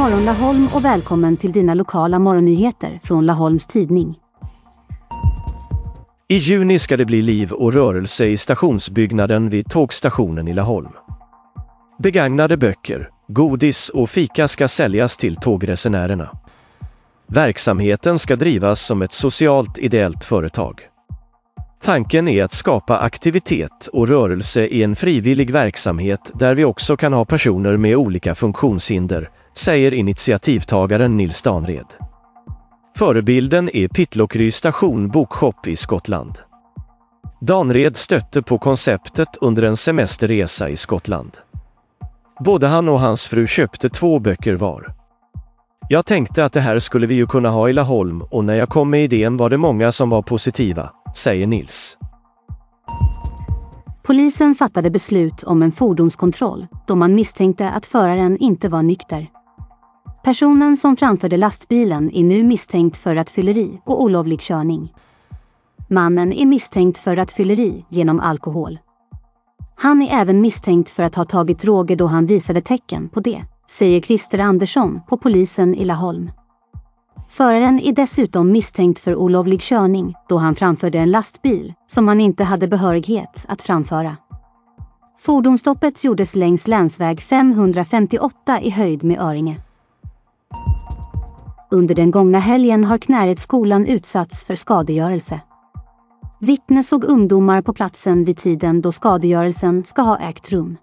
morgon Laholm och välkommen till dina lokala morgonnyheter från Laholms Tidning. I juni ska det bli liv och rörelse i stationsbyggnaden vid tågstationen i Laholm. Begagnade böcker, godis och fika ska säljas till tågresenärerna. Verksamheten ska drivas som ett socialt ideellt företag. Tanken är att skapa aktivitet och rörelse i en frivillig verksamhet där vi också kan ha personer med olika funktionshinder, säger initiativtagaren Nils Danred. Förebilden är Pitlockry station bokshop i Skottland. Danred stötte på konceptet under en semesterresa i Skottland. Både han och hans fru köpte två böcker var. Jag tänkte att det här skulle vi ju kunna ha i Laholm och när jag kom med idén var det många som var positiva, säger Nils. Polisen fattade beslut om en fordonskontroll då man misstänkte att föraren inte var nykter. Personen som framförde lastbilen är nu misstänkt för rattfylleri och olovlig körning. Mannen är misstänkt för rattfylleri genom alkohol. Han är även misstänkt för att ha tagit droger då han visade tecken på det, säger Christer Andersson på polisen i Laholm. Föraren är dessutom misstänkt för olovlig körning då han framförde en lastbil som han inte hade behörighet att framföra. Fordonsstoppet gjordes längs länsväg 558 i höjd med Öringe. Under den gångna helgen har Knäredsskolan utsatts för skadegörelse. Vittne såg ungdomar på platsen vid tiden då skadegörelsen ska ha ägt rum.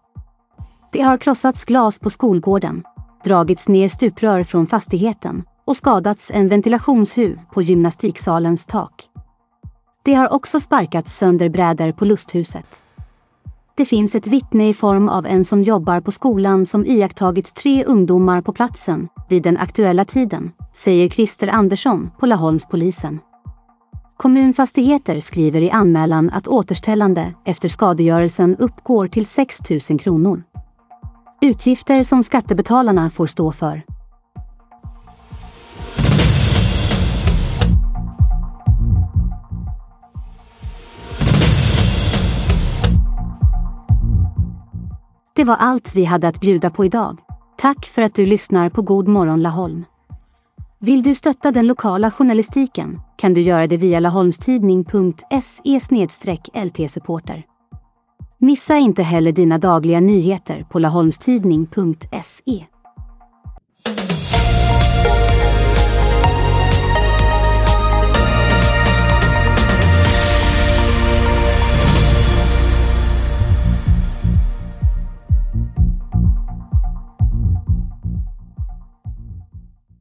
Det har krossats glas på skolgården, dragits ner stuprör från fastigheten och skadats en ventilationshuv på gymnastiksalens tak. Det har också sparkats sönder brädor på lusthuset. Det finns ett vittne i form av en som jobbar på skolan som iakttagit tre ungdomar på platsen vid den aktuella tiden, säger Christer Andersson på Laholmspolisen. Kommunfastigheter skriver i anmälan att återställande efter skadegörelsen uppgår till 6 000 kronor. Utgifter som skattebetalarna får stå för. Det var allt vi hade att bjuda på idag. Tack för att du lyssnar på God morgon Laholm. Vill du stötta den lokala journalistiken kan du göra det via laholmstidning.se lt-supporter. Missa inte heller dina dagliga nyheter på laholmstidning.se.